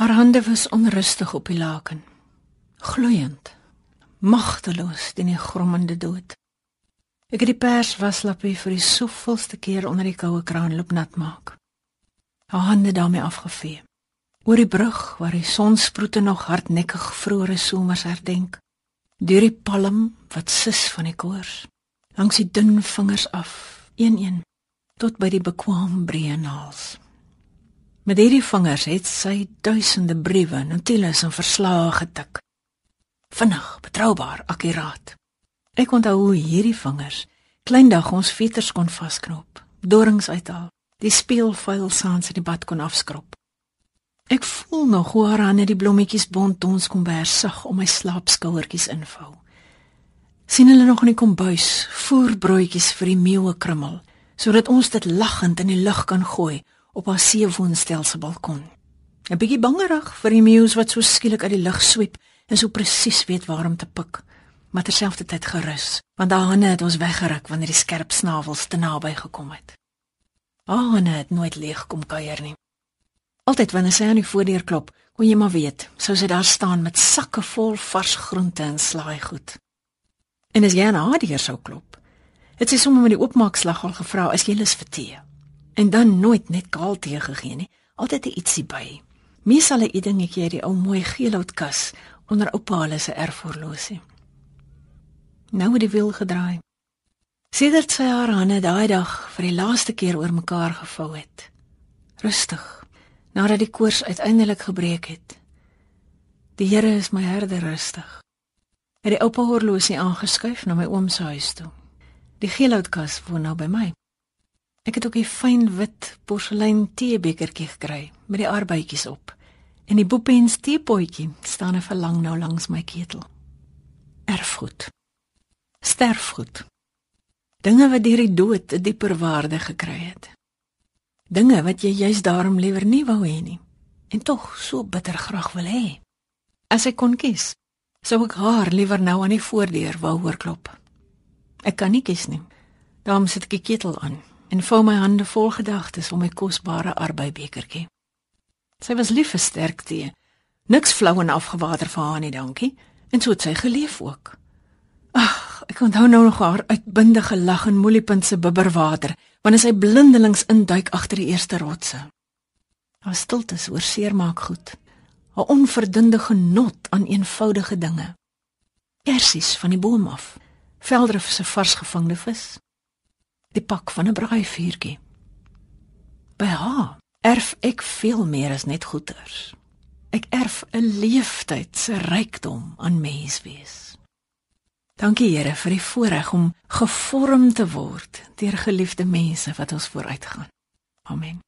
Haar hande was onrustig op die laken, gloeiend, magteloos teen die grommende dood. Ek het die pers waslappie vir die soveelste keer onder die koue kraan loop nat maak. Haar hande daarmee afgevee. Oor die brug waar die sonsproete nog hardnekkig vroeëre somers herdenk, deur die palm wat sis van die koors, langs die dun vingers af, een-een tot by die bekwam breë naels. Met hierdie vingers het sy duisende briewe, notules en verslae getik. Vinnig, betroubaar, akkuraat. Ek onthou hoe hierdie vingers kleindag ons veters kon vasknop, dorings uithaal, die speelvuil saans in die bad kon afskrob. Ek voel nog hoe haar hande die blommetjies bont ons kom bersig om my slaapskouertjies invou. sien hulle nog in die kombuis, voer broodjies vir die meeue krummel, sodat ons dit lagend in die lug kan gooi op haar seewoonstel se balkon. 'n Bietjie bangerig vir die meeu's wat so skielik uit die lug sweep en so presies weet waar om te pik, maar terselfdertyd gerus, want haar hande het ons weggeruk wanneer die skerp snavels te naby gekom het. Haar hande het nooit leeg kom kuier nie. Altyd wanneer sy aan die voordeur klop, kon jy maar weet, sou sy daar staan met sakke vol vars groente en slaaigoed. En as jy aan haar deur sou klop, het sy sommer met die oopmaakslag al gevra as jy lus vir tee en dan nooit net kaal tee gegee nie, altyd 'n ietsie by. Meesal 'n dingetjie uit die ou mooi geelhoutkas onder oupa hulle se erfhorlosie. Nou het die wiel gedraai. Sedert sy haar hande daai dag vir die laaste keer oor mekaar gevou het. Rustig, nadat die koors uiteindelik gebreek het. Die Here is my herder rustig. Het die oupa horlosie aangeskuif na my oom se huis toe. Die geelhoutkas woon nou by my. Ek het ook 'n fyn wit porselein teebekertjie gekry met die arbeidjies op. En die boepens teepotjie staan 'n verlang nou langs my ketel. Erfgoed. Sterfgoed. Dinge wat deur die dood 'n dieper waarde gekry het. Dinge wat jy juis daarom liewer nie wou hê nie en tog so bitter graag wil hê. As ek kon kies, sou ek haar liewer nou aan die voordeur wou hoor klop. Ek kan nie kies nie. Daarom sit ek die ketel aan en vou my hande vol gedagtes om my kosbare arbeibekertjie. Sy was lief vir sterk tee. Niks flou en afgewater vir haar nie, dankie. En so het sy geleef ook. Ag, ek onthou nou nog haar uitbundige lag en moliepunt se bibberwater wanneer sy blindelings induik agter die eerste rotse. Haar stilte oor seermaak goed. Haar onverdunde genot aan eenvoudige dinge. Kersies van die boom af. Veldrif se vars gevangde vis die pak van 'n braaivuurtjie. By haar erf ek veel meer as net goeders. Ek erf 'n leeftyd se rykdom aan menswees. Dankie Here vir die voorreg om gevorm te word deur geliefde mense wat ons vooruitgaan. Amen.